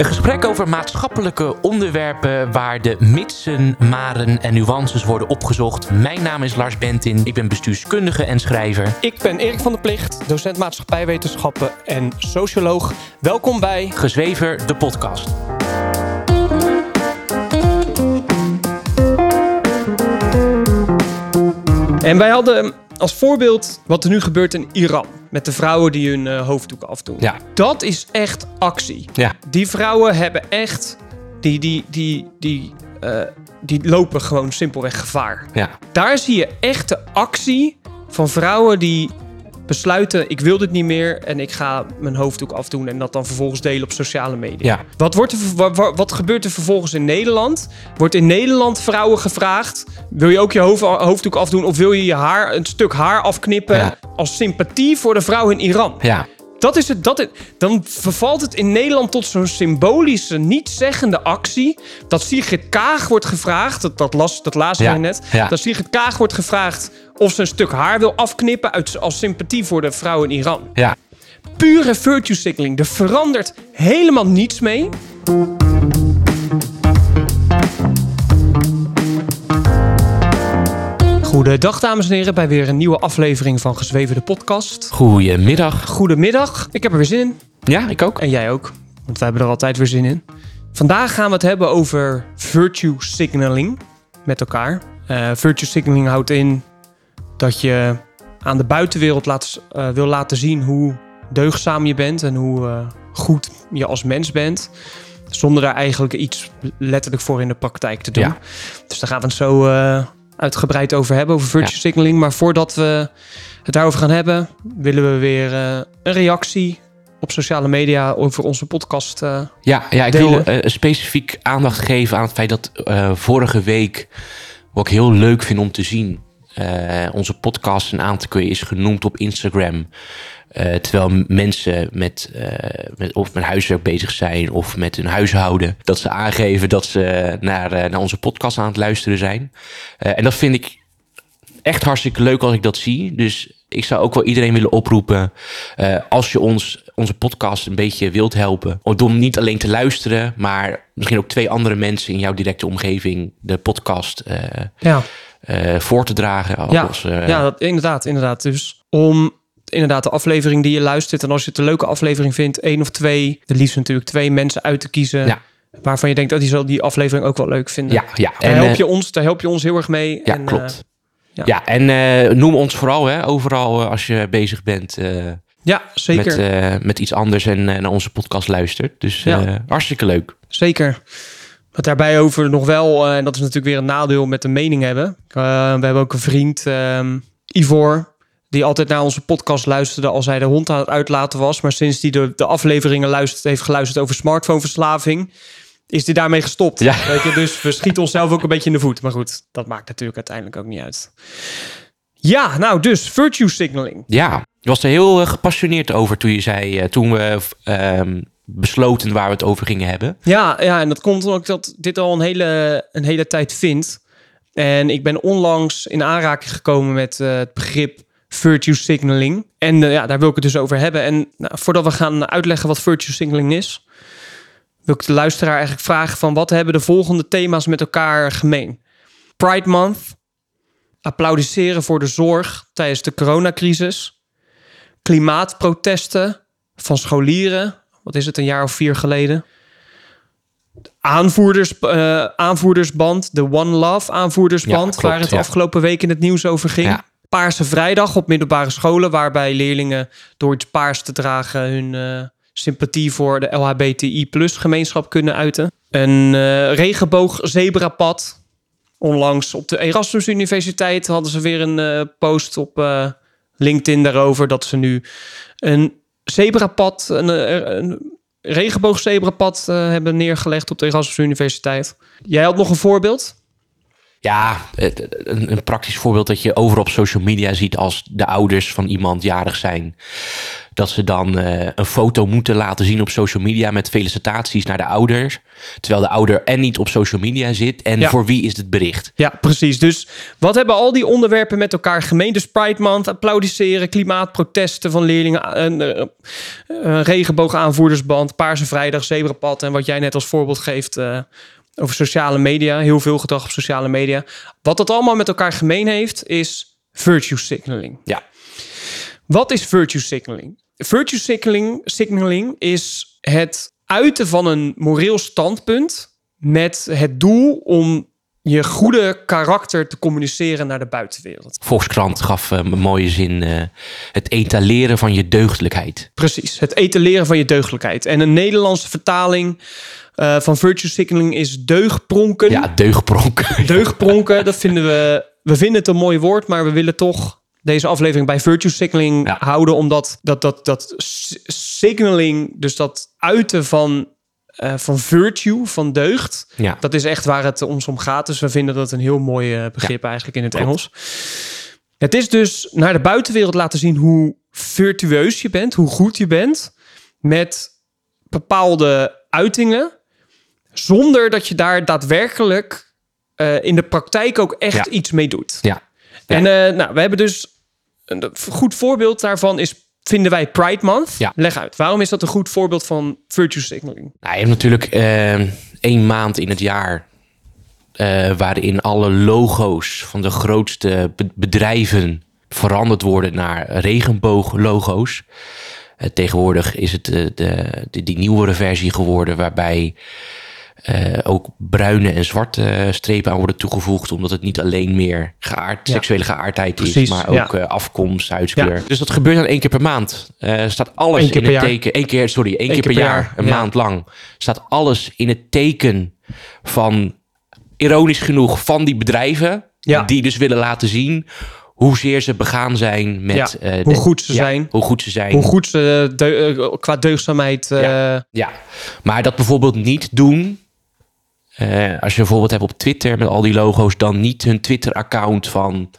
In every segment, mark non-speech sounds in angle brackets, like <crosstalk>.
Een gesprek over maatschappelijke onderwerpen waar de mitsen, maren en nuances worden opgezocht. Mijn naam is Lars Bentin, ik ben bestuurskundige en schrijver. Ik ben Erik van der Plicht, docent maatschappijwetenschappen en socioloog. Welkom bij Gezwever, de podcast. En wij hadden als voorbeeld wat er nu gebeurt in Iran. Met de vrouwen die hun uh, hoofddoek afdoen. Ja. Dat is echt actie. Ja. Die vrouwen hebben echt. Die, die, die, die, uh, die lopen gewoon simpelweg gevaar. Ja. Daar zie je echte actie van vrouwen die besluiten: ik wil dit niet meer en ik ga mijn hoofddoek afdoen en dat dan vervolgens delen op sociale media. Ja. Wat, wordt er, wat, wat gebeurt er vervolgens in Nederland? Wordt in Nederland vrouwen gevraagd: wil je ook je hoofd, hoofddoek afdoen of wil je je haar een stuk haar afknippen Ja. als sympathie voor de vrouw in Iran? Ja. Dat is het, dat het, dan vervalt het in Nederland tot zo'n symbolische, niet-zeggende actie. Dat Sigrid Kaag wordt gevraagd, dat, dat, las, dat Ja, wij net. ja. Dat Sigrid Kaag wordt gevraagd of ze een stuk haar wil afknippen uit, als sympathie voor de vrouw in Iran. Ja. Pure virtue signaling. Er verandert helemaal niets mee. Goedendag dames en heren bij weer een nieuwe aflevering van Gezweven de podcast. Goedemiddag. Goedemiddag, ik heb er weer zin in. Ja, ik ook. En jij ook, want wij hebben er altijd weer zin in. Vandaag gaan we het hebben over virtue signaling met elkaar. Eh, virtue signaling houdt in dat je aan de buitenwereld laat, eh, wil laten zien hoe deugdzaam je bent en hoe eh, goed je als mens bent. Zonder daar eigenlijk iets letterlijk voor in de praktijk te doen. Ja. Dus daar gaan we het zo uitgebreid over hebben, over virtue Ja. signaling. Maar voordat we het daarover gaan hebben, willen we weer eh, een reactie op sociale media over onze podcast. eh, Ja, ja ik Delen. wil eh, specifiek aandacht geven aan het feit dat vorige week, wat ik heel leuk vind om te zien, eh, onze podcast een aantal keer is genoemd op Instagram. Eh, terwijl mensen met, eh, met, of met huiswerk bezig zijn of met hun huishouden, dat ze aangeven dat ze naar, naar onze podcast aan het luisteren zijn. En dat vind ik echt hartstikke leuk als ik dat zie. Dus ik zou ook wel iedereen willen oproepen. als je ons, onze podcast een beetje wilt helpen. Om niet alleen te luisteren, maar misschien ook twee andere mensen in jouw directe omgeving de podcast ja, voor te dragen. ja, Als, eh, ja dat, inderdaad, inderdaad. Dus om inderdaad de aflevering die je luistert en als je het een leuke aflevering vindt, één of twee, de liefst natuurlijk twee mensen uit te kiezen. Ja. Waarvan je denkt, dat die zal die aflevering ook wel leuk vinden. ja, ja. Daar, En, help eh, je ons, daar help je ons heel erg mee. ja, En, klopt. ja. ja. en eh, noem ons vooral hè, overal eh, als je bezig bent eh, eh, ja, zeker. met, eh, met iets anders en eh, naar onze podcast luistert. Dus Ja. eh, hartstikke leuk. Zeker. Wat daarbij over nog wel, eh, en dat is natuurlijk weer een nadeel met de mening hebben. Eh, we hebben ook een vriend, ehm, Ivor, die altijd naar onze podcast luisterde als hij de hond aan het uitlaten was. Maar sinds hij de, de afleveringen luistert, heeft geluisterd over smartphoneverslaving, is hij daarmee gestopt. Ja. Weet je, dus we schieten onszelf ook een beetje in de voet. Maar goed, dat maakt natuurlijk uiteindelijk ook niet uit. Ja, nou dus, virtue signaling. Ja, je was er heel eh, gepassioneerd over toen je zei, toen we ehm, besloten waar we het over gingen hebben. Ja, ja, en dat komt ik dat dit al een hele, een hele tijd vind. En ik ben onlangs in aanraking gekomen met eh, het begrip virtue signaling. En eh, ja, daar wil ik het dus over hebben. En nou, voordat we gaan uitleggen wat virtue signaling is, wil ik de luisteraar eigenlijk vragen van wat hebben de volgende thema's met elkaar gemeen? Pride Month, applaudisseren voor de zorg tijdens de coronacrisis, klimaatprotesten van scholieren, wat is het, een jaar of vier geleden? Aanvoerders, eh, aanvoerdersband, de One Love aanvoerdersband, Ja, klopt, waar het ja. afgelopen week in het nieuws over ging. Ja. Paarse Vrijdag op middelbare scholen, waarbij leerlingen door iets paars te dragen hun eh, sympathie voor de LHBTI gemeenschap kunnen uiten. Een eh regenboog-zebrapad. Onlangs op de Erasmus Universiteit hadden ze weer een post op LinkedIn daarover dat ze nu een zebrapad, een, eh, een regenboogzebrapad eh, hebben neergelegd op de Erasmus Universiteit. Jij had nog een voorbeeld? Ja, een, een praktisch voorbeeld dat je overal op social media ziet als de ouders van iemand jarig zijn. Dat ze dan eh, een foto moeten laten zien op social media met felicitaties naar de ouders. Terwijl de ouder en niet op social media zit. En Ja. voor wie is het bericht? Ja, precies. Dus wat hebben al die onderwerpen met elkaar gemeen? Dus Pride Month, applaudisseren, klimaatprotesten van leerlingen, een, eh, een regenboogaanvoerdersband, Paarse Vrijdag, zebrapad en wat jij net als voorbeeld geeft eh, over sociale media. Heel veel gedrag op sociale media. Wat dat allemaal met elkaar gemeen heeft, is virtue signaling. Ja, Wat is virtue signaling? Virtue signaling, signaling is het uiten van een moreel standpunt met het doel om je goede karakter te communiceren naar de buitenwereld. Volkskrant gaf eh, een mooie zin. eh, het etaleren van je deugdelijkheid. Precies, het etaleren van je deugdelijkheid. En een Nederlandse vertaling eh, van virtue signaling is deugpronken. Ja, deugdpronk. <laughs> Deugpronken, dat vinden we... We vinden het een mooi woord, maar we willen toch deze aflevering bij virtue signaling Ja. houden. Omdat dat, dat, dat signaling, dus dat uiten van, eh, van virtue, van deugd... Ja. Dat is echt waar het ons om gaat. Dus we vinden dat een heel mooi eh, begrip eigenlijk in het klopt. Engels. Het is dus naar de buitenwereld laten zien hoe virtueus je bent, hoe goed je bent met bepaalde uitingen, zonder dat je daar daadwerkelijk eh, in de praktijk ook echt Ja. iets mee doet. Ja. En eh, nou, we hebben dus een goed voorbeeld daarvan is vinden wij Pride Month. Ja. Leg uit. Waarom is dat een goed voorbeeld van virtue signaling? Nou, je hebt natuurlijk eh, één maand in het jaar. eh, waarin alle logo's van de grootste be- bedrijven veranderd worden naar regenbooglogo's. Eh, tegenwoordig is het de, de, die nieuwere versie geworden, waarbij eh, ook bruine en zwarte strepen aan worden toegevoegd, omdat het niet alleen meer geaard, Ja. seksuele geaardheid Precies, is, maar ook eh, afkomst, huidskleur. Dus dat gebeurt dan één keer per maand. Eh staat alles Eén keer in per het jaar. teken. Één keer, sorry, één, keer, per jaar, een maand lang. Staat alles in het teken van, ironisch genoeg, van die bedrijven. Die dus willen laten zien hoezeer ze begaan zijn met... Ja, hoe de- goed ze ja, zijn. Hoe goed ze zijn. Hoe goed ze qua deugdzaamheid... Ja. Ja, maar dat bijvoorbeeld niet doen. Eh, als je bijvoorbeeld hebt op Twitter met al die logo's, dan niet hun Twitter-account van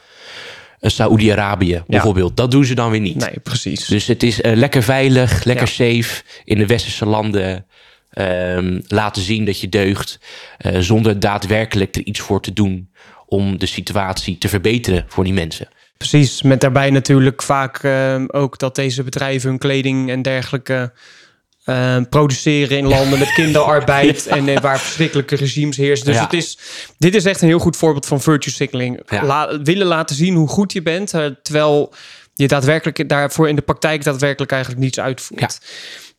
eh, Saoedi-Arabië bijvoorbeeld. Dat doen ze dan weer niet. Nee, precies. Dus het is eh, lekker veilig, lekker Ja. safe in de westerse landen. ehm, laten zien dat je deugt, zonder daadwerkelijk er iets voor te doen om de situatie te verbeteren voor die mensen. Precies, met daarbij natuurlijk vaak ehm, ook dat deze bedrijven hun kleding en dergelijke ehm, produceren in landen met <laughs> kinderarbeid en eh, waar verschrikkelijke regimes heersen. Dus Ja. het is, dit is echt een heel goed voorbeeld van virtue signaling. Ja. La- willen laten zien hoe goed je bent, eh, terwijl je daadwerkelijk daarvoor in de praktijk daadwerkelijk eigenlijk niets uitvoert.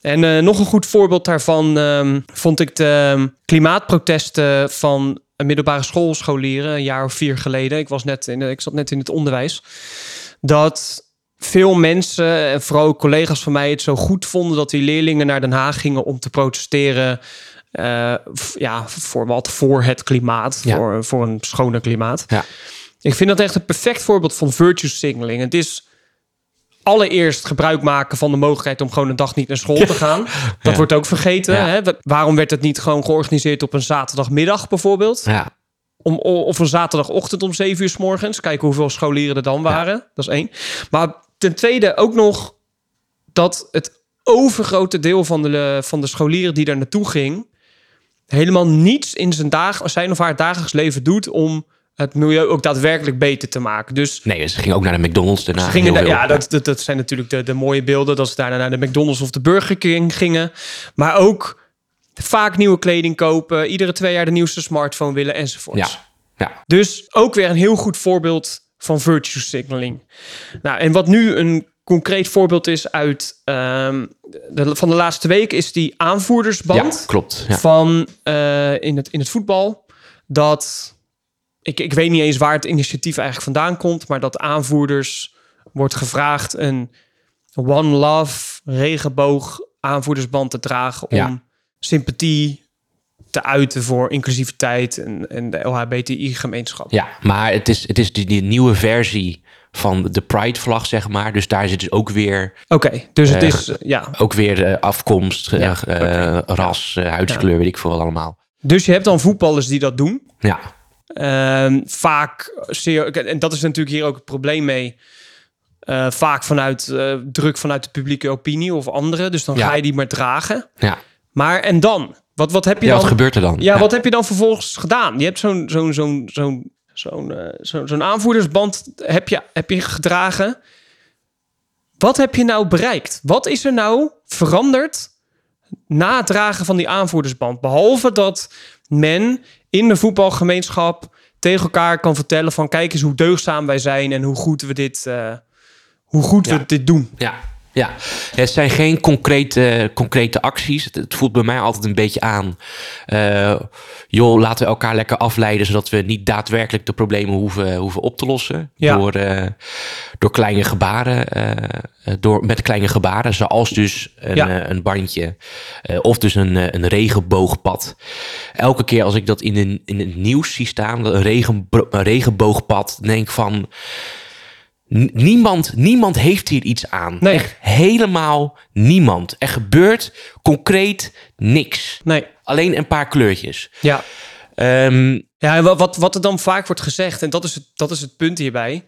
En eh, nog een goed voorbeeld daarvan ehm, vond ik de ehm, klimaatprotesten van middelbare schoolscholieren een jaar of vier geleden. Ik, was net in, ik zat net in het onderwijs. Dat veel mensen, en vooral collega's van mij, het zo goed vonden dat die leerlingen naar Den Haag gingen om te protesteren. eh, ja, voor wat? Voor het klimaat. Ja. Voor, voor een schoner klimaat. Ja. Ik vind dat echt een perfect voorbeeld van virtue signaling. Het is allereerst gebruik maken van de mogelijkheid om gewoon een dag niet naar school te <laughs> gaan. Dat Ja. wordt ook vergeten. Hè? Wa- Waarom werd het niet gewoon georganiseerd op een zaterdagmiddag bijvoorbeeld? Ja, Om, of een zaterdagochtend om 7 uur s morgens. Kijken hoeveel scholieren er dan waren. Dat is één. Maar ten tweede ook nog dat het overgrote deel van de, van de scholieren die daar naartoe ging... helemaal niets in zijn, dag, zijn of haar dagelijks leven doet... om het milieu ook daadwerkelijk beter te maken. Dus nee, ze gingen ook naar de McDonald's daarna. ze gingen ja, dat, dat, dat zijn natuurlijk de, de mooie beelden. Dat ze daarna naar de McDonald's of de Burger King gingen. Maar ook vaak nieuwe kleding kopen. Iedere twee jaar de nieuwste smartphone willen enzovoorts. Ja, ja. Dus ook weer een heel goed voorbeeld van virtue signaling. Nou, en wat nu een concreet voorbeeld is uit ehm, de, van de laatste week... is die aanvoerdersband ja klopt. Ja. van eh, in, het, in het voetbal. Dat ik, ik weet niet eens waar het initiatief eigenlijk vandaan komt, maar dat aanvoerders wordt gevraagd een One Love regenboog aanvoerdersband te dragen om Ja. sympathie te uiten voor inclusiviteit en, en de LHBTI-gemeenschap. Ja, maar het is, het is die, die nieuwe versie van de Pride-vlag, zeg maar. Dus daar zit dus ook weer, Oké, dus het Eh, is ja. ook weer eh, afkomst, eh, ras, huidskleur, weet ik veel allemaal. Dus je hebt dan voetballers die dat doen. Ja, Ehm, vaak, zeer, en dat is natuurlijk hier ook het probleem mee. vaak vanuit druk vanuit de publieke opinie of anderen. Dus dan Ja. ga je die maar dragen. Ja, Maar en dan? Wat, wat heb je ja dan? wat gebeurt er dan? Ja, wat heb je dan vervolgens gedaan? Je hebt zo'n zo'n zo'n zo'n zo'n eh, zo'n zo'n aanvoerdersband heb je, heb je gedragen. Wat heb je nou bereikt? Wat is er nou veranderd na het dragen van die aanvoerdersband? Behalve dat men in de voetbalgemeenschap tegen elkaar kan vertellen van kijk eens hoe deugzaam wij zijn en hoe goed we dit, eh, hoe goed Ja. we dit doen. Ja, ja. het zijn geen concrete, concrete acties. Het, het voelt bij mij altijd een beetje aan. eh, joh, laten we elkaar lekker afleiden... zodat we niet daadwerkelijk de problemen hoeven, hoeven op te lossen. Ja. Door, eh, door kleine gebaren. eh, door, met kleine gebaren, zoals dus een, Ja. een bandje. of dus een, een regenboogpad. Elke keer als ik dat in, een, in het nieuws zie staan... een, regenbo- een regenboogpad, denk ik van... Niemand, niemand heeft hier iets aan. Nee. Echt helemaal niemand. Er gebeurt concreet niks. Nee, Alleen een paar kleurtjes. ja. Ehm, Ja, wat, wat, er dan vaak wordt gezegd, en dat is het, dat is het punt hierbij.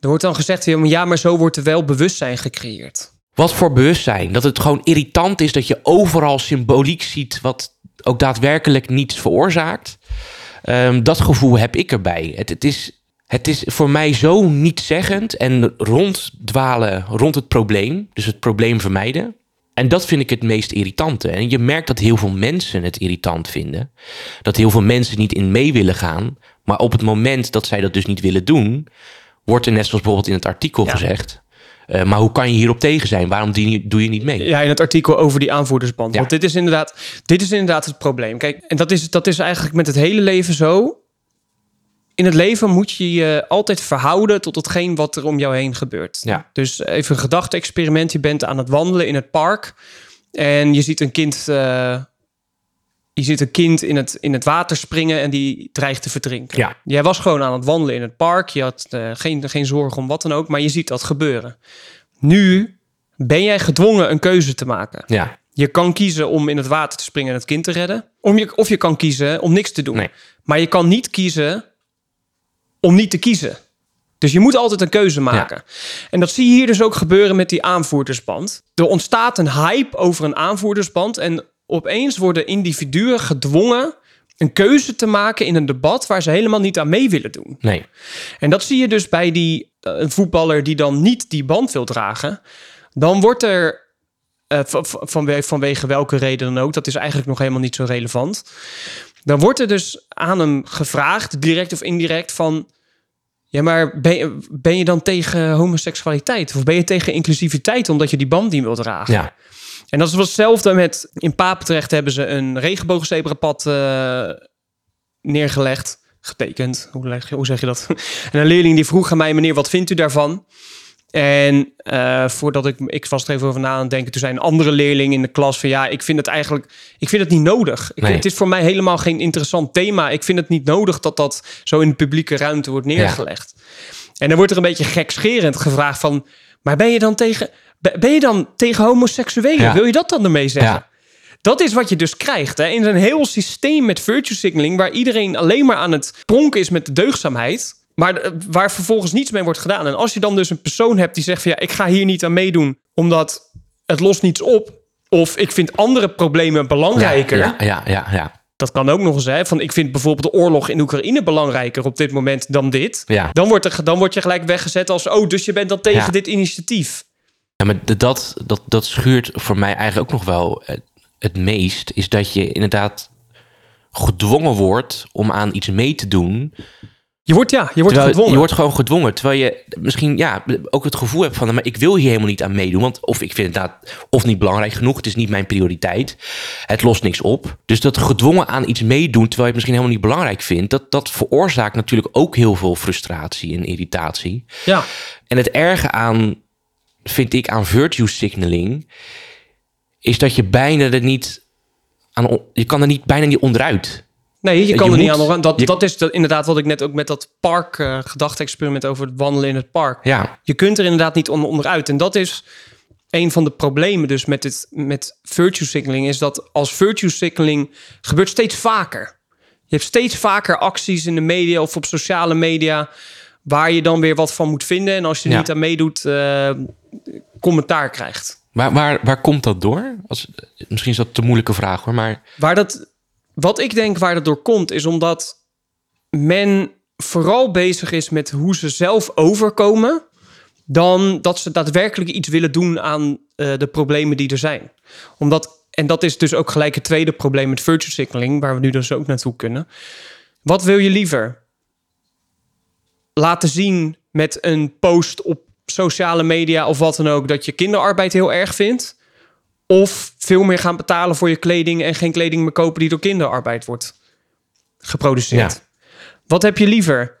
Er wordt dan gezegd, ja, maar ja, maar zo wordt er wel bewustzijn gecreëerd. wat voor bewustzijn. Dat het gewoon irritant is dat je overal symboliek ziet... wat ook daadwerkelijk niets veroorzaakt. Ehm, dat gevoel heb ik erbij. Het, het, is, het is voor mij zo nietszeggend en ronddwalen rond het probleem. Dus het probleem vermijden. En dat vind ik het meest irritante. En je merkt dat heel veel mensen het irritant vinden. Dat heel veel mensen niet in mee willen gaan. Maar op het moment dat zij dat dus niet willen doen... wordt er net zoals bijvoorbeeld in het artikel Ja. gezegd... eh, maar hoe kan je hierop tegen zijn? Waarom doe je, doe je niet mee? Ja, in het artikel over die aanvoerdersband. Ja. Want dit is, inderdaad, dit is inderdaad het probleem. Kijk, en dat is, dat is eigenlijk met het hele leven zo. In het leven moet je je altijd verhouden tot hetgeen wat er om jou heen gebeurt. Ja. Dus even een gedachte-experiment. Je bent aan het wandelen in het park. En je ziet een kind, eh, je ziet een kind in, het, in het water springen en die dreigt te verdrinken. Ja. Jij was gewoon aan het wandelen in het park. Je had eh, geen, geen zorgen om wat dan ook, maar je ziet dat gebeuren. Nu ben jij gedwongen een keuze te maken. Ja, Je kan kiezen om in het water te springen en het kind te redden. Om je, of je kan kiezen om niks te doen. Nee. Maar je kan niet kiezen om niet te kiezen. Dus je moet altijd een keuze maken. En dat zie je hier dus ook gebeuren met die aanvoerdersband. Er ontstaat een hype over een aanvoerdersband. En opeens worden individuen gedwongen een keuze te maken in een debat waar ze helemaal niet aan mee willen doen. nee. En dat zie je dus bij die eh, een voetballer die dan niet die band wil dragen. Dan wordt er eh, van- van- vanwege, vanwege welke reden dan ook, dat is eigenlijk nog helemaal niet zo relevant. Dan wordt er dus aan hem gevraagd, direct of indirect, van... Ja, maar ben je, ben je dan tegen homoseksualiteit? Of ben je tegen inclusiviteit omdat je die band niet wil dragen? Ja, En dat is wel hetzelfde met... In Papendrecht hebben ze een regenboogzebrapad eh neergelegd. Getekend. Hoe, leg, hoe zeg je dat? <laughs> En een leerling die vroeg aan mij... Meneer, wat vindt u daarvan? En eh, voordat ik... Ik was er even over na aan het denken. Toen zei een andere leerling in de klas van... Ja, ik vind het eigenlijk... Ik vind het niet nodig. Ik, Nee. Het is voor mij helemaal geen interessant thema. Ik vind het niet nodig dat dat zo in de publieke ruimte wordt neergelegd. En dan wordt er een beetje gekscherend gevraagd van... Maar ben je dan tegen... ben- je dan tegen homoseksuelen? Ja. Wil je dat dan ermee zeggen? Ja. Dat is wat je dus krijgt. Hè? In een heel systeem met virtue signaling... waar iedereen alleen maar aan het pronken is met de deugdzaamheid... maar eh, waar vervolgens niets mee wordt gedaan. En als je dan dus een persoon hebt die zegt van... ja, ik ga hier niet aan meedoen... omdat het lost niets op... of ik vind andere problemen belangrijker... Ja, ja, ja, ja. dat kan ook nog eens. Hè? Van, ik vind bijvoorbeeld de oorlog in Oekraïne belangrijker op dit moment dan dit. Ja. Dan, wordt er, dan word je gelijk weggezet als... oh, dus je bent dan tegen Ja. dit initiatief. Ja, maar dat, dat, dat schuurt voor mij eigenlijk ook nog wel het meest. Is dat je inderdaad gedwongen wordt om aan iets mee te doen. Je wordt, ja, je wordt Terwijl- gedwongen. Je wordt gewoon gedwongen. Terwijl je misschien ja, ook het gevoel hebt van... maar ik wil hier helemaal niet aan meedoen. Want of ik vind het inderdaad of niet belangrijk genoeg. Het is niet mijn prioriteit. Het lost niks op. Dus dat gedwongen aan iets meedoen... terwijl je het misschien helemaal niet belangrijk vindt... dat, dat veroorzaakt natuurlijk ook heel veel frustratie en irritatie. Ja. En het erge aan, vind ik, aan virtue signaling... is dat je bijna er niet... Aan, je kan er niet, bijna niet onderuit. Nee, je Je kan er niet aan. Dat, je- dat is dat, inderdaad wat ik net ook met dat park eh gedachte-experiment over het wandelen in het park. Ja, Je kunt er inderdaad niet on- onderuit. En dat is een van de problemen dus met, dit, met virtue signaling... is dat als virtue signaling gebeurt steeds vaker. Je hebt steeds vaker acties in de media of op sociale media waar je dan weer wat van moet vinden. En als je er Ja. niet aan meedoet, eh, commentaar krijgt. Waar, waar, waar komt dat door? Als, misschien is dat te moeilijke vraag hoor, maar Waar dat, wat ik denk waar dat door komt, is omdat men vooral bezig is met hoe ze zelf overkomen, dan dat ze daadwerkelijk iets willen doen aan eh, de problemen die er zijn. Omdat, en dat is dus ook gelijk het tweede probleem met virtue signaling, waar we nu dus ook naartoe kunnen. Wat wil je liever? Laten zien met een post op sociale media of wat dan ook dat je kinderarbeid heel erg vindt? Of veel meer gaan betalen voor je kleding en geen kleding meer kopen die door kinderarbeid wordt geproduceerd. Ja. Wat heb je liever?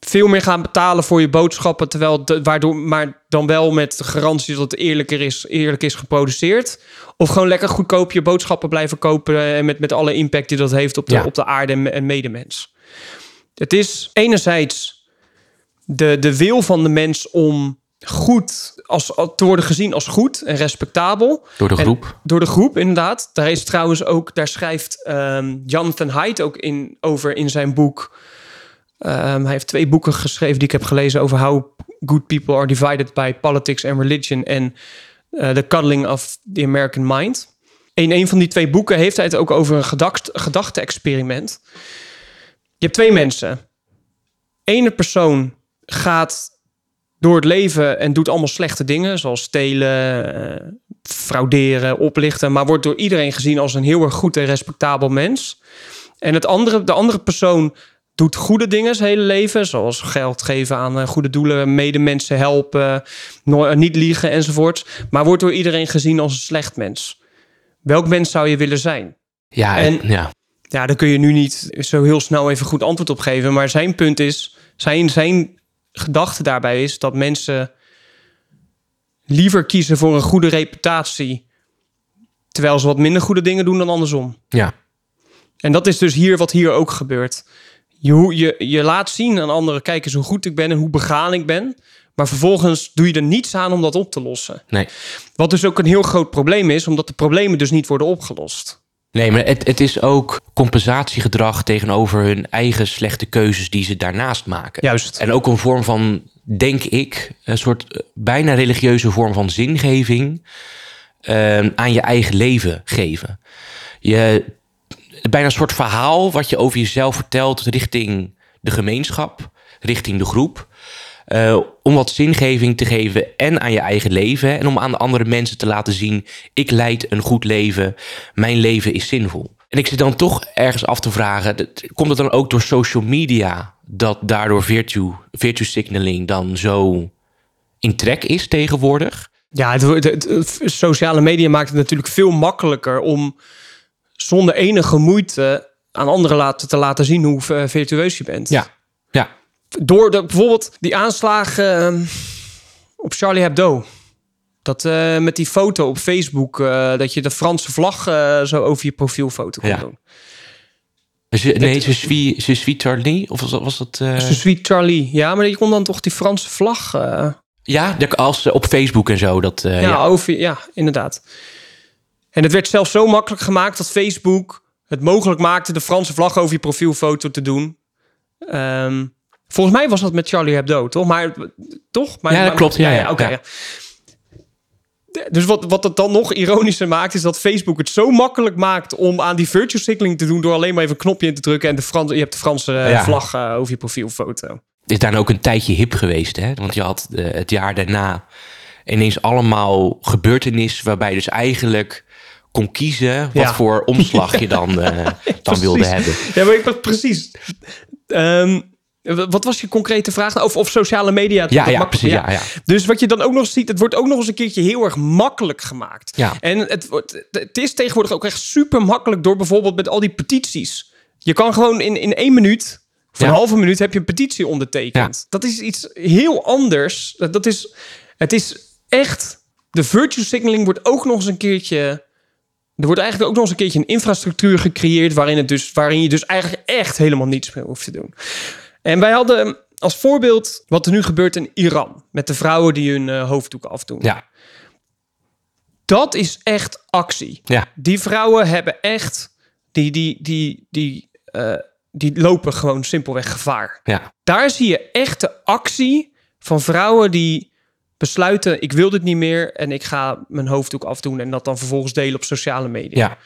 Veel meer gaan betalen voor je boodschappen, terwijl de, waardoor, maar dan wel met de garantie dat het eerlijker is, eerlijk is geproduceerd. Of gewoon lekker goedkoop je boodschappen blijven kopen en met, met alle impact die dat heeft op de, Ja. op de aarde en, en medemens. Het is enerzijds de, de wil van de mens om goed als, te worden gezien als goed en respectabel. door de En- groep. door de groep, inderdaad. Daar is trouwens ook, daar schrijft ehm, Jonathan Haidt ook in, over in zijn boek. Ehm, hij heeft twee boeken geschreven die ik heb gelezen over how good people are divided by politics and religion en eh, The Cuddling of the American Mind. In een van die twee boeken heeft hij het ook over een gedacht, gedachte-experiment. Je hebt twee mensen. Ene persoon gaat door het leven en doet allemaal slechte dingen, zoals stelen, eh, frauderen, oplichten, maar wordt door iedereen gezien als een heel erg goed en respectabel mens. En het andere, de andere persoon doet goede dingen zijn hele leven, zoals geld geven aan eh, goede doelen, medemensen helpen, eh, niet liegen enzovoort, maar wordt door iedereen gezien als een slecht mens. Welk mens zou je willen zijn? Ja, en- en, ja. Ja, daar kun je nu niet zo heel snel even goed antwoord op geven. Maar zijn punt is, zijn, zijn gedachte daarbij is dat mensen liever kiezen voor een goede reputatie. Terwijl ze wat minder goede dingen doen dan andersom. ja. En dat is dus hier wat hier ook gebeurt. Je, je, je laat zien aan anderen, kijk eens hoe goed ik ben en hoe begaan ik ben. Maar vervolgens doe je er niets aan om dat op te lossen. Nee. Wat dus ook een heel groot probleem is, omdat de problemen dus niet worden opgelost. Nee, maar het, het is ook compensatiegedrag tegenover hun eigen slechte keuzes die ze daarnaast maken. Juist. En ook een vorm van, denk ik, een soort eh, bijna religieuze vorm van zingeving eh, aan je eigen leven geven. Je, bijna een soort verhaal wat je over jezelf vertelt richting de gemeenschap, richting de groep. Eh, om wat zingeving te geven en aan je eigen leven. En om aan de andere mensen te laten zien: ik leid een goed leven, mijn leven is zinvol. En ik zit dan toch ergens af te vragen: komt het dan ook door social media dat daardoor virtue, virtue signaling dan zo in trek is tegenwoordig? Ja, het, wordt- het- het- sociale media maakt het natuurlijk veel makkelijker om zonder enige moeite aan anderen laten, te laten zien hoe eh, virtueus je bent. Ja, Door de, bijvoorbeeld die aanslagen ehm, op Charlie Hebdo. Dat eh, met die foto op Facebook, eh, dat je de Franse vlag eh, zo over je profielfoto kon Ja. doen. Nee, ze suis, Charlie? Of was, dat- was dat... Je Charlie. Ja, maar je kon dan toch die Franse vlag... Ja, als op Facebook en zo. Dat, ja, ja. Over, ja, inderdaad. En het werd zelfs zo makkelijk gemaakt dat Facebook het mogelijk maakte de Franse vlag over je profielfoto te doen. Ehm, volgens mij was dat met Charlie Hebdo, toch? Maar toch? Maar, Ja, dat maar- klopt. Ja, ja, oké. Dus wat, wat het dan nog ironischer maakt, is dat Facebook het zo makkelijk maakt om aan die virtue signaling te doen door alleen maar even een knopje in te drukken en de Frans, je hebt de Franse eh, Ja. vlag eh, over je profielfoto. is daarna ook een tijdje hip geweest. Hè? Want je had eh, het jaar daarna ineens allemaal gebeurtenissen... waarbij je dus eigenlijk kon kiezen... wat Ja. voor omslag je dan, <laughs> dan wilde hebben. Ja, maar ik was precies. Ehm, wat was je concrete vraag? Of, of sociale media? Ja, precies. Ja, ja. Dus wat je dan ook nog ziet, het wordt ook nog eens een keertje heel erg makkelijk gemaakt. En het, het is tegenwoordig ook echt super makkelijk door bijvoorbeeld met al die petities. Je kan gewoon in, in één minuut, Ja. een halve minuut, heb je een petitie ondertekend. Dat is iets heel anders. Dat dat is, het is echt, de virtue signaling wordt ook nog eens een keertje er wordt eigenlijk ook nog eens een keertje een infrastructuur gecreëerd waarin, het dus, waarin je dus eigenlijk echt helemaal niets meer hoeft te doen. En wij hadden als voorbeeld wat er nu gebeurt in Iran met de vrouwen die hun eh, hoofddoeken afdoen. Ja, Dat is echt actie. ja. Die vrouwen hebben echt die, die, die, die, eh, die lopen gewoon simpelweg gevaar. Ja, Daar zie je echte actie van vrouwen die besluiten: ik wil dit niet meer en ik ga mijn hoofddoek afdoen en dat dan vervolgens delen op sociale media. ja,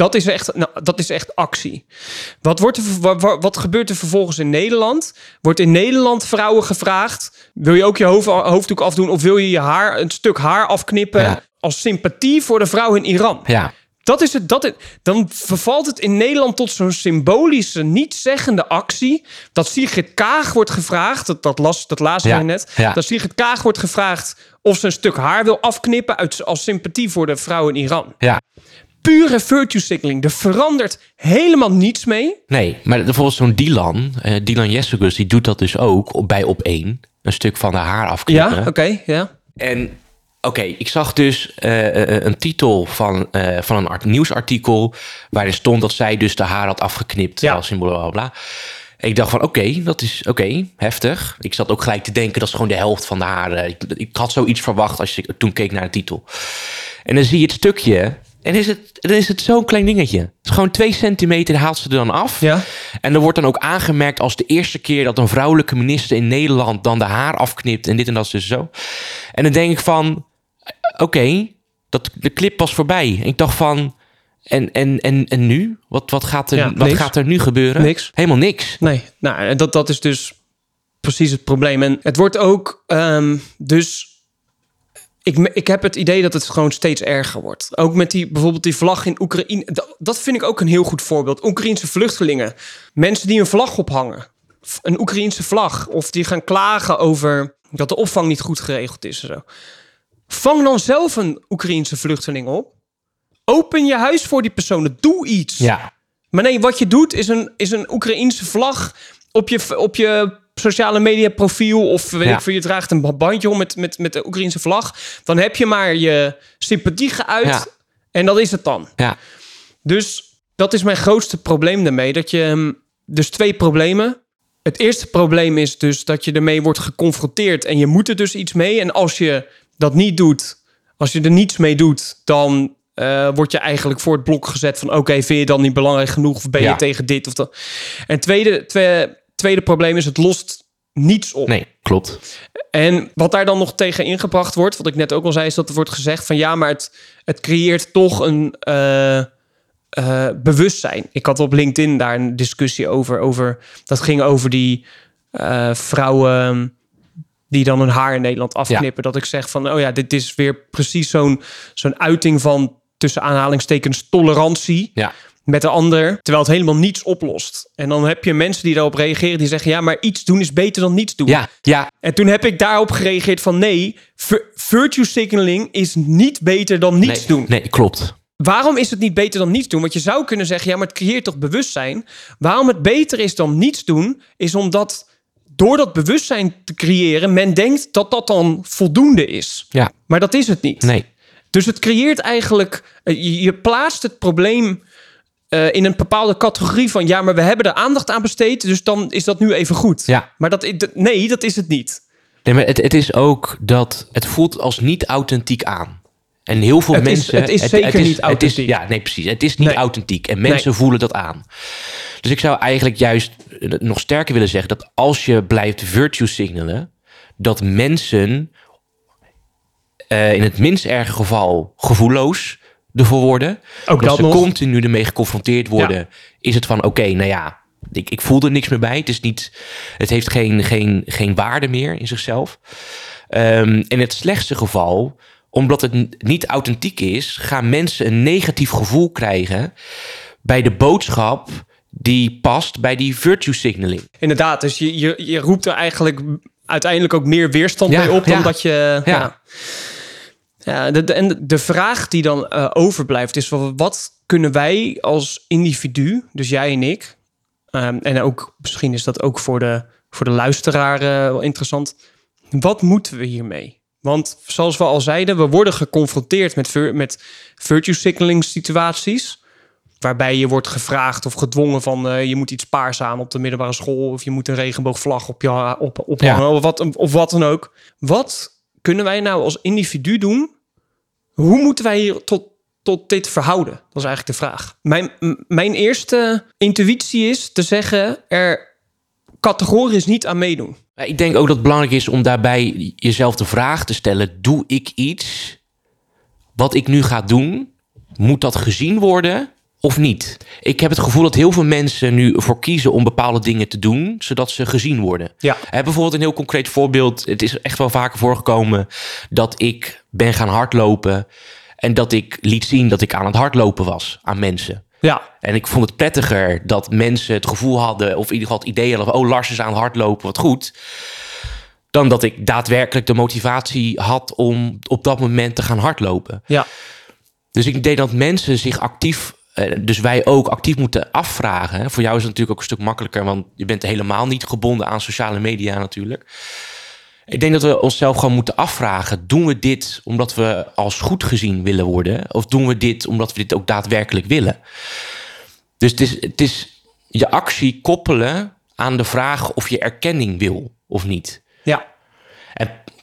Dat is echt, nou, dat is echt actie. Wat, wordt er, ver- wa- wa- wat gebeurt er vervolgens in Nederland? Wordt in Nederland vrouwen gevraagd: wil je ook je hoofd, hoofddoek afdoen of wil je je haar een stuk haar afknippen Ja. als sympathie voor de vrouw in Iran? ja, Dat is het, dat het, dan vervalt het in Nederland tot zo'n symbolische, niet-zeggende actie. Dat Sigrid Kaag wordt gevraagd, dat, dat, las, dat lazen Ja, net. ja. Dat Sigrid Kaag wordt gevraagd of ze een stuk haar wil afknippen uit, als sympathie voor de vrouw in Iran. ja. Pure virtue signaling. Er verandert helemaal niets mee. Nee, maar bijvoorbeeld zo'n Dylan, eh Dylan Jessicus, die doet dat dus ook bij op één. Een stuk van de haar afknippen. Ja, oké, ja. En oké, ik zag dus eh, eh, een titel van, van een art- nieuwsartikel... waarin stond dat zij dus de haar had afgeknipt Ja. als symbool, bla, bla, bla. Ik dacht van, oké, dat is oké, heftig. Ik zat ook gelijk te denken, dat is gewoon de helft van de haren. Ik, ik had zoiets verwacht als ik toen keek naar de titel. En dan zie je het stukje... En is het, dan is het zo'n klein dingetje. Het is gewoon twee centimeter haalt ze er dan af. Ja. En er wordt dan ook aangemerkt als de eerste keer dat een vrouwelijke minister in Nederland dan de haar afknipt en dit en dat dus zo. En dan denk ik van, oké, dat de clip was voorbij. En ik dacht van, en, en, en, en nu? Wat, wat, gaat er, Ja, wat gaat er nu gebeuren? Niks. Helemaal niks. Nee, nou, dat, dat is dus precies het probleem. En het wordt ook ehm, dus. Ik, ik heb het idee dat het gewoon steeds erger wordt. Ook met die, bijvoorbeeld die vlag in Oekraïne. Dat, dat vind ik ook een heel goed voorbeeld. Oekraïense vluchtelingen. Mensen die een vlag ophangen. Een Oekraïense vlag. Of die gaan klagen over dat de opvang niet goed geregeld is. En zo. Vang dan zelf een Oekraïense vluchteling op. Open je huis voor die personen. Doe iets. Ja, Maar nee, wat je doet is een, is een Oekraïense vlag op je, op je sociale media profiel. Of weet Ja. ik veel, je draagt een bandje om met, met, met de Oekraïense vlag. Dan heb je maar je sympathie geuit. Ja. En dat is het dan. ja, Dus dat is mijn grootste probleem daarmee. Dat je, hm, dus twee problemen. Het eerste probleem is dus dat je ermee wordt geconfronteerd en je moet er dus iets mee. En als je dat niet doet, als je er niets mee doet, dan eh, word je eigenlijk voor het blok gezet van oké, vind je dan niet belangrijk genoeg of ben je Ja. tegen dit of dat. En tweede, tweede, tweede probleem is het lost niets op. nee, klopt. En wat daar dan nog tegen ingebracht wordt, wat ik net ook al zei, is dat er wordt gezegd van ja, maar het, het creëert toch een eh, eh, bewustzijn. Ik had op LinkedIn daar een discussie over. over dat ging over die eh, vrouwen die dan hun haar in Nederland afknippen. Dat ik zeg van, oh ja, dit is weer precies zo'n zo'n uiting van tussen aanhalingstekens tolerantie Ja, met de ander, terwijl het helemaal niets oplost. En dan heb je mensen die daarop reageren, die zeggen, ja, maar iets doen is beter dan niets doen. ja, ja, En toen heb ik daarop gereageerd van nee, vir- virtue signaling is niet beter dan niets nee, doen. nee, klopt. Waarom is het niet beter dan niets doen? Want je zou kunnen zeggen, ja, maar het creëert toch bewustzijn? Waarom het beter is dan niets doen, is omdat door dat bewustzijn te creëren, men denkt dat dat dan voldoende is. Ja, Maar dat is het niet. nee, Dus het creëert eigenlijk, eh, je plaatst het probleem eh, in een bepaalde categorie van, ja, maar we hebben er aandacht aan besteed, dus dan is dat nu even goed. ja. Maar dat, nee, dat is het niet. Nee, maar het, het is ook dat het voelt als niet authentiek aan. En heel veel Het is- mensen. het is zeker niet het is- authentiek. ja, nee, precies. Het is niet Nee. authentiek. En mensen Nee. voelen dat aan. Dus ik zou eigenlijk juist eh, nog sterker willen zeggen dat als je blijft virtue signalen, dat mensen eh, in het minst erge geval gevoelloos ervoor worden. Ook dat ze nog. continu ermee geconfronteerd worden. Is het van oké, nou ja, ik, ik voel er niks meer bij. Het, is niet, het heeft geen, geen, geen waarde meer in zichzelf. Ehm, in het slechtste geval, omdat het niet authentiek is, gaan mensen een negatief gevoel krijgen bij de boodschap die past bij die virtue signaling. Inderdaad, dus je, je, je roept er eigenlijk uiteindelijk ook meer weerstand Ja, bij op dan ja. dat je. Ja. Ja. De, de- en de vraag die dan eh, overblijft is: wat kunnen wij als individu, dus jij en ik, ehm, en ook misschien is dat ook voor de, voor de luisteraar eh, wel interessant, wat moeten we hiermee? Want zoals we al zeiden, we worden geconfronteerd met, met virtue signaling situaties. Waarbij je wordt gevraagd of gedwongen van eh, je moet iets paars aan op de middelbare school. Of je moet een regenboogvlag op je op, ophangen. Of, wat, of wat dan ook. Wat kunnen wij nou als individu doen? Hoe moeten wij hier tot, tot dit verhouden? Dat is eigenlijk de vraag. Mijn, mijn eerste intuïtie is te zeggen er categorisch niet aan meedoen. Ik denk ook dat het belangrijk is om daarbij jezelf de vraag te stellen: doe ik iets wat ik nu ga doen? Moet dat gezien worden of niet? Ik heb het gevoel dat heel veel mensen nu ervoor kiezen om bepaalde dingen te doen, zodat ze gezien worden. Ja. Hè, bijvoorbeeld een heel concreet voorbeeld. Het is echt wel vaker voorgekomen dat ik ben gaan hardlopen en dat ik liet zien dat ik aan het hardlopen was aan mensen. Ja, En ik vond het prettiger dat mensen het gevoel hadden, of in ieder geval het idee hadden: oh, Lars is aan het hardlopen, wat goed. Dan dat ik daadwerkelijk de motivatie had om op dat moment te gaan hardlopen. ja, Dus ik denk dat mensen zich actief, dus wij ook actief moeten afvragen. Voor jou is het natuurlijk ook een stuk makkelijker, want je bent helemaal niet gebonden aan sociale media natuurlijk. Ik denk dat we onszelf gewoon moeten afvragen: doen we dit omdat we als goed gezien willen worden? Of doen we dit omdat we dit ook daadwerkelijk willen? Dus het is, het is je actie koppelen aan de vraag of je erkenning wil of niet.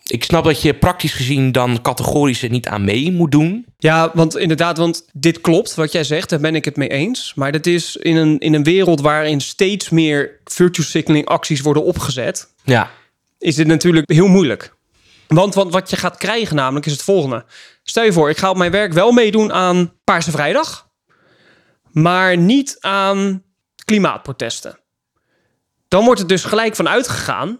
Ik snap dat je praktisch gezien dan categorisch er niet aan mee moet doen. Ja, want inderdaad, want dit klopt wat jij zegt, daar ben ik het mee eens. Maar dat is in een, in een wereld waarin steeds meer virtue signaling acties worden opgezet, Ja, is dit natuurlijk heel moeilijk. Want wat, wat je gaat krijgen namelijk is het volgende. Stel je voor, ik ga op mijn werk wel meedoen aan Paarse Vrijdag, maar niet aan klimaatprotesten. Dan wordt het dus gelijk van uitgegaan.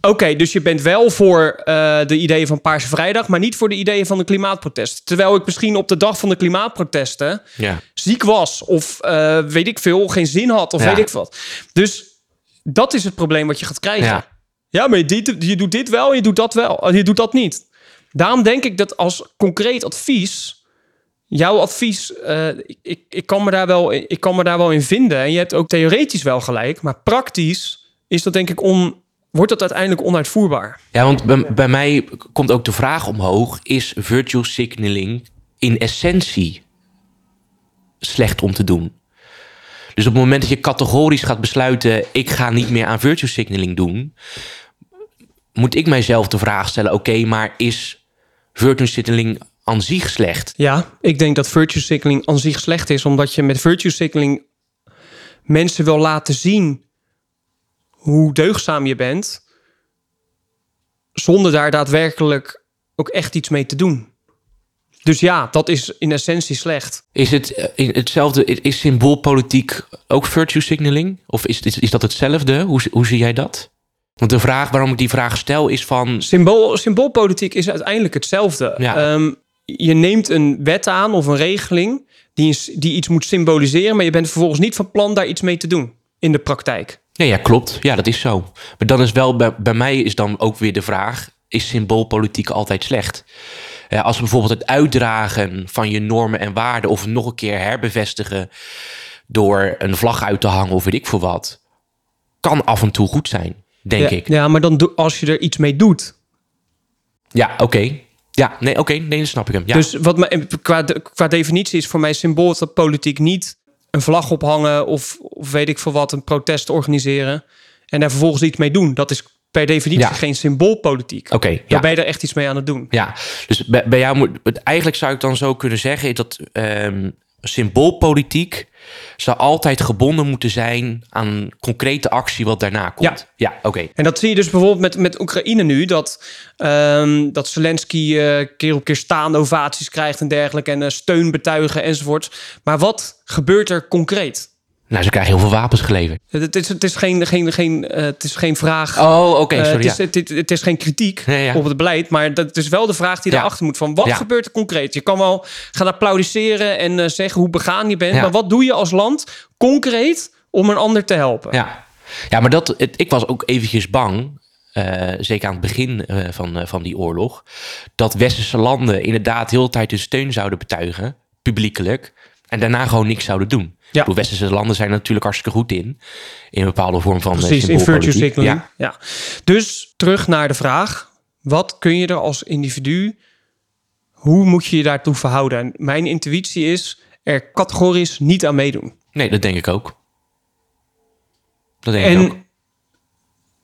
Oké, dus je bent wel voor eh, de ideeën van Paarse Vrijdag, maar niet voor de ideeën van de klimaatprotesten. Terwijl ik misschien op de dag van de klimaatprotesten ja. ziek was of eh, weet ik veel, geen zin had of Ja. weet ik wat. Dus dat is het probleem wat je gaat krijgen. Ja. Ja, maar je, dit- je doet dit wel en je doet dat wel. Je doet dat niet. Daarom denk ik dat als concreet advies, jouw advies, eh, ik, ik, ik, kan me daar wel, ik kan me daar wel in vinden. En je hebt ook theoretisch wel gelijk, maar praktisch is dat denk ik on, wordt dat uiteindelijk onuitvoerbaar. Ja, want bij, bij mij komt ook de vraag omhoog: is virtual signaling in essentie slecht om te doen? Dus op het moment dat je categorisch gaat besluiten: ik ga niet meer aan virtual signaling doen, moet ik mijzelf de vraag stellen: oké, maar is virtual signaling aan zich slecht? Ja, ik denk dat virtue signaling aan zich slecht is, omdat je met virtue signaling mensen wil laten zien hoe deugzaam je bent, zonder daar daadwerkelijk ook echt iets mee te doen. Dus ja, dat is in essentie slecht. Is het eh, in hetzelfde? Is symboolpolitiek ook virtue signaling? Of is, is, is dat hetzelfde? Hoe, hoe zie jij dat? Want de vraag waarom ik die vraag stel is van. Symbool, symboolpolitiek is uiteindelijk hetzelfde. Ja. Ehm, je neemt een wet aan of een regeling die, die iets moet symboliseren, maar je bent vervolgens niet van plan daar iets mee te doen in de praktijk. Ja, ja, klopt. Ja, dat is zo. Maar dan is wel bij, bij mij is dan ook weer de vraag: is symboolpolitiek altijd slecht? Eh, als bijvoorbeeld het uitdragen van je normen en waarden, of nog een keer herbevestigen door een vlag uit te hangen of weet ik veel wat, kan af en toe goed zijn, denk ja, ik. Ja, maar dan als je er iets mee doet. Ja, oké. Ja, nee, oké, nee, dan snap ik hem. Ja. Dus wat me, qua, qua definitie is voor mij symboolpolitiek niet een vlag ophangen of, of weet ik veel wat, een protest organiseren en daar vervolgens iets mee doen. Dat is per definitie Ja. geen symboolpolitiek. Oké, ja. Ben je er echt iets mee aan het doen. Ja, dus bij, bij jou moet... het- Eigenlijk zou ik dan zo kunnen zeggen... is dat ehm, symboolpolitiek zou altijd gebonden moeten zijn... aan concrete actie wat daarna komt. Ja, oké. En dat zie je dus bijvoorbeeld met, met Oekraïne nu. Dat, ehm, dat Zelensky eh, keer op keer staande ovaties krijgt en dergelijke. En eh, steun betuigen enzovoort. Maar wat gebeurt er concreet? Nou, ze krijgen heel veel wapens geleverd. Het is, het is, geen, geen, geen, eh, het is geen vraag. Oh, oké, Eh, sorry. het, is, ja. het, het- het is geen kritiek Nee, ja. op het beleid, maar dat is wel de vraag die Ja. daarachter moet. Van wat gebeurt er concreet? Je kan wel gaan applaudisseren en eh, zeggen hoe begaan je bent, maar wat doe je als land concreet om een ander te helpen? Ja, ja maar dat, ik was ook eventjes bang... zeker aan het begin van, van die oorlog... dat westerse landen inderdaad heel de tijd hun steun zouden betuigen... publiekelijk... en daarna gewoon niks zouden doen. Ja. Bedoel, westerse landen zijn er natuurlijk hartstikke goed in... in een bepaalde vorm van eh, Precies, in virtue signaling. Ja. Ja. Dus terug naar de vraag: wat kun je er als individu, hoe moet je je daartoe verhouden? En mijn intuïtie is er categorisch niet aan meedoen. Nee, dat denk ik ook. Dat denk ik ook. En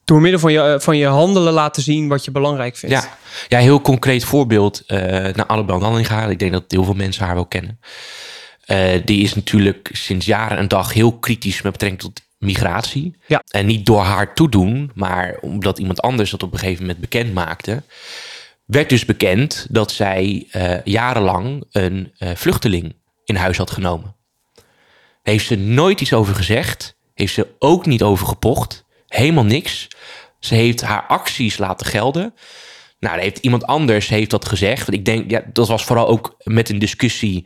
door middel van je, eh, van je handelen laten zien wat je belangrijk vindt. Ja, ja heel concreet voorbeeld uh, naar Annabel Nanninga. Ik denk dat heel veel mensen haar wel kennen. Uh, die is natuurlijk sinds jaren en dag heel kritisch met betrekking tot migratie. Ja. En niet door haar toedoen, maar omdat iemand anders dat op een gegeven moment bekend maakte. Werd dus bekend dat zij uh, jarenlang een vluchteling in huis had genomen. Heeft ze nooit iets over gezegd. Heeft ze ook niet over gepocht. Helemaal niks. Ze heeft haar acties laten gelden. Nou, heeft iemand anders heeft dat gezegd. Want ik denk, ja, dat was vooral ook met een discussie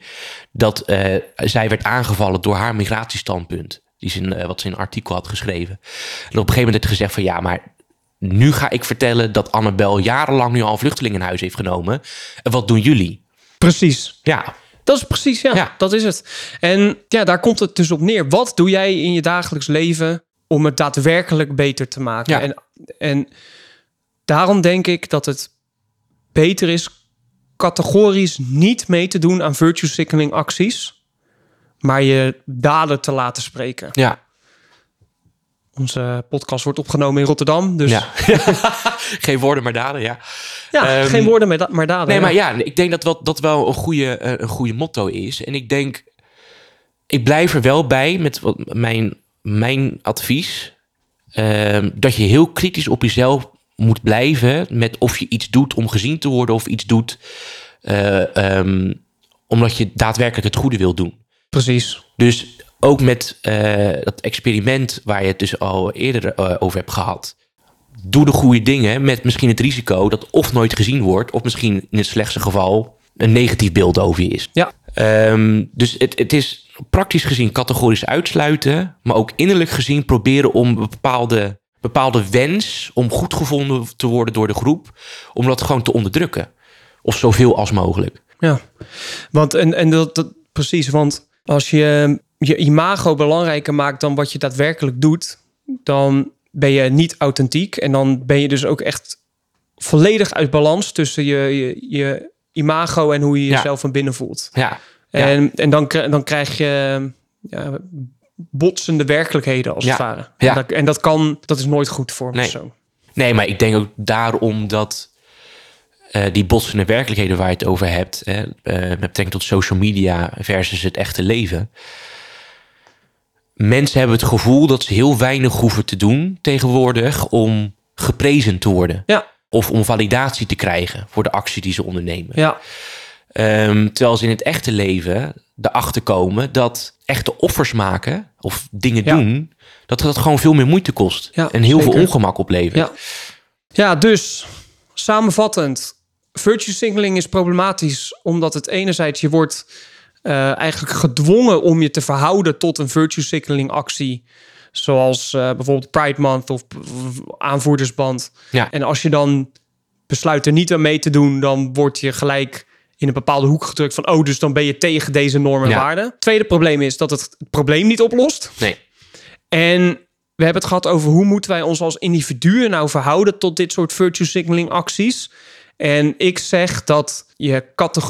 dat uh, zij werd aangevallen door haar migratiestandpunt. Die ze in, uh, wat ze in een artikel had geschreven. En op een gegeven moment werd gezegd van ja, maar nu ga ik vertellen dat Annabel jarenlang nu al vluchtelingen in huis heeft genomen. En wat doen jullie? Precies. Ja. Dat is precies, ja, Ja. dat is het. En ja, daar komt het dus op neer. Wat doe jij in je dagelijks leven om het daadwerkelijk beter te maken? Ja. En, en daarom denk ik dat het beter is categorisch niet mee te doen aan virtue signaling acties, maar je daden te laten spreken. Ja. Onze podcast wordt opgenomen in Rotterdam, dus ja. <laughs> Geen woorden maar daden, ja. ja, Ehm, geen woorden, maar, da- maar daden. Nee, ja. maar ja, ik denk dat wel, dat wel een, goede, eh, een goede motto is. En ik denk, ik blijf er wel bij met wat mijn, mijn advies. ehm, dat je heel kritisch op jezelf moet blijven met of je iets doet om gezien te worden of iets doet eh, ehm, omdat je daadwerkelijk het goede wil doen. Precies. Dus ook met eh, dat experiment waar je het dus al eerder eh, over hebt gehad. Doe de goede dingen met misschien het risico dat of nooit gezien wordt, of misschien in het slechtste geval een negatief beeld over je is. Ja. Ehm, dus het, het is praktisch gezien categorisch uitsluiten, maar ook innerlijk gezien proberen om bepaalde, bepaalde wens om goed gevonden te worden door de groep, om dat gewoon te onderdrukken. Of zoveel als mogelijk. Ja, want en, en dat, dat precies, want als je je imago belangrijker maakt dan wat je daadwerkelijk doet, dan ben je niet authentiek en dan ben je dus ook echt volledig uit balans tussen je, je, je imago en hoe je Ja. jezelf van binnen voelt. Ja, Ja. En, en dan, dan krijg je ja, botsende werkelijkheden als Ja. het ware. Ja. En, dat, en dat kan, dat is nooit goed voor Nee. persoon. Nee, maar ik denk ook daarom dat eh, die botsende werkelijkheden waar je het over hebt, hè, eh, met betrekking tot social media versus het echte leven. Mensen hebben het gevoel dat ze heel weinig hoeven te doen tegenwoordig om geprezen te worden. Ja, Of om validatie te krijgen voor de actie die ze ondernemen. ja, Ehm, terwijl ze in het echte leven erachter komen dat echte offers maken of dingen Ja. doen, dat dat gewoon veel meer moeite kost. Ja, en heel zeker. veel ongemak oplevert. Ja. ja, dus samenvattend. Virtue signaling is problematisch omdat het enerzijds je wordt eh, eigenlijk gedwongen om je te verhouden tot een virtue signaling actie. Zoals eh, bijvoorbeeld Pride Month of of aanvoerdersband. Ja. En als je dan besluit er niet aan mee te doen, dan word je gelijk in een bepaalde hoek gedrukt van, oh, dus dan ben je tegen deze normen en Ja. waarden. Tweede probleem is dat het het probleem niet oplost. Nee. En we hebben het gehad over hoe moeten wij ons als individuen nou verhouden tot dit soort virtue signaling acties. En ik zeg dat je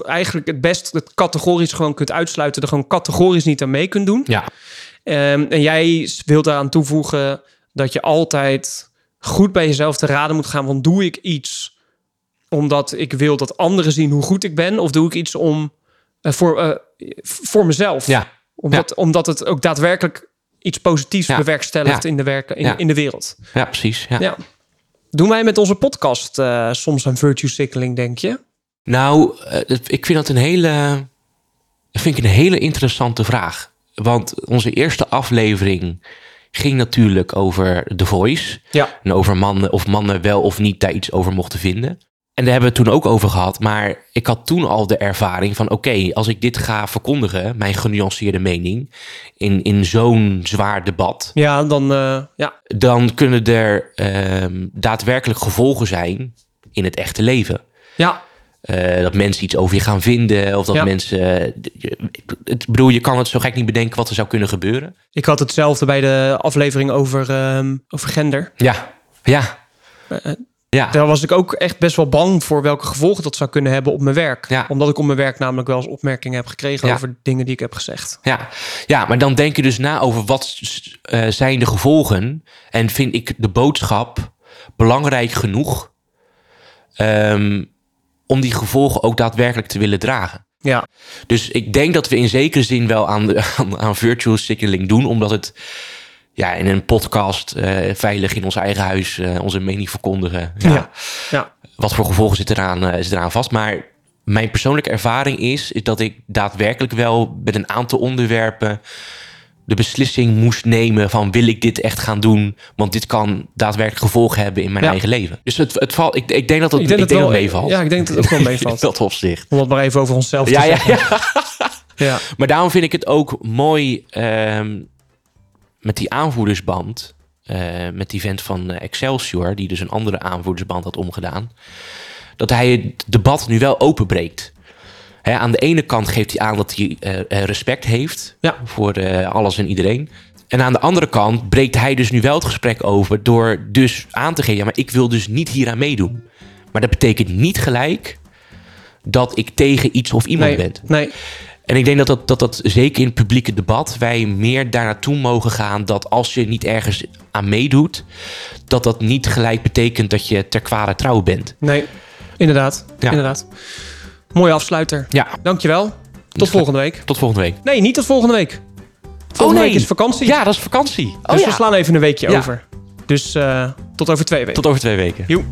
eigenlijk het best het categorisch gewoon kunt uitsluiten, er gewoon categorisch niet aan mee kunt doen. Ja, Ehm, en jij wilt daaraan toevoegen dat je altijd goed bij jezelf te raden moet gaan. Want doe ik iets omdat ik wil dat anderen zien hoe goed ik ben? Of doe ik iets om, eh, voor, eh, voor mezelf? ja, Omdat, omdat het ook daadwerkelijk iets positiefs Ja. bewerkstelligt in, de werken, in, de wereld. ja precies. Ja. Doen wij met onze podcast eh, soms een virtue signaling, denk je? Nou, ik vind dat een hele, vind ik een hele interessante vraag. Want onze eerste aflevering ging natuurlijk over The Voice. Ja. En over mannen, of mannen wel of niet daar iets over mochten vinden. En daar hebben we het toen ook over gehad. Maar ik had toen al de ervaring van... oké, als ik dit ga verkondigen, mijn genuanceerde mening... in, in zo'n zwaar debat... Ja, dan eh, ja. dan kunnen er ehm, daadwerkelijk gevolgen zijn in het echte leven. Ja, Eh, dat mensen iets over je gaan vinden. Of dat Ja. mensen. je- Ik bedoel, je kan het zo gek niet bedenken wat er zou kunnen gebeuren. ik had hetzelfde bij de aflevering over, ehm, over gender. Ja, ja. Ja, Daar was ik ook echt best wel bang voor welke gevolgen dat zou kunnen hebben op mijn werk. Ja. Omdat ik op mijn werk namelijk wel eens opmerkingen heb gekregen Ja. over dingen die ik heb gezegd. ja. ja, maar dan denk je dus na over wat eh, zijn de gevolgen. En vind ik de boodschap belangrijk genoeg ehm, om die gevolgen ook daadwerkelijk te willen dragen. Ja, Dus ik denk dat we in zekere zin wel aan, de, <laughs> aan, aan virtual signaling doen, omdat het ja, in een podcast eh, veilig in ons eigen huis eh, onze mening verkondigen. Ja, Ja. ja. Wat voor gevolgen zit eraan, eh, is eraan vast. Maar mijn persoonlijke ervaring is, is dat ik daadwerkelijk wel met een aantal onderwerpen de beslissing moest nemen van wil ik dit echt gaan doen? Want dit kan daadwerkelijk gevolgen hebben in mijn Ja. eigen leven. Dus het, het valt, ik, ik denk dat het, Ik denk dat wel- meevalt. ja, ik denk dat het ook wel <laughs> meevalt. Dat opzicht. Om het maar even over onszelf te Ja, ja, zeggen. ja. Ja. Maar daarom vind ik het ook mooi ehm, met die aanvoerdersband. eh, met die vent van eh, Excelsior, die dus een andere aanvoerdersband had omgedaan. Dat hij het debat nu wel openbreekt. Hè, aan de ene kant geeft hij aan dat hij eh, respect heeft Ja. voor alles en iedereen. En aan de andere kant breekt hij dus nu wel het gesprek over door dus aan te geven, ja, maar ik wil dus niet hieraan meedoen. Maar dat betekent niet gelijk dat ik tegen iets of iemand Nee, ben. nee. En ik denk dat dat, dat dat zeker in het publieke debat wij meer daar naartoe mogen gaan dat als je niet ergens aan meedoet, dat dat niet gelijk betekent dat je ter kwade trouw bent. Nee, inderdaad. Ja. inderdaad. Mooie afsluiter. Ja, Dankjewel. Tot volgende week. tot volgende week. Nee, niet tot volgende week. Volgende Oh, nee. week is vakantie. Ja, dat is vakantie. dus oh, we slaan even een weekje Ja. over. Dus eh, tot over twee weken. Tot over twee weken. Joep.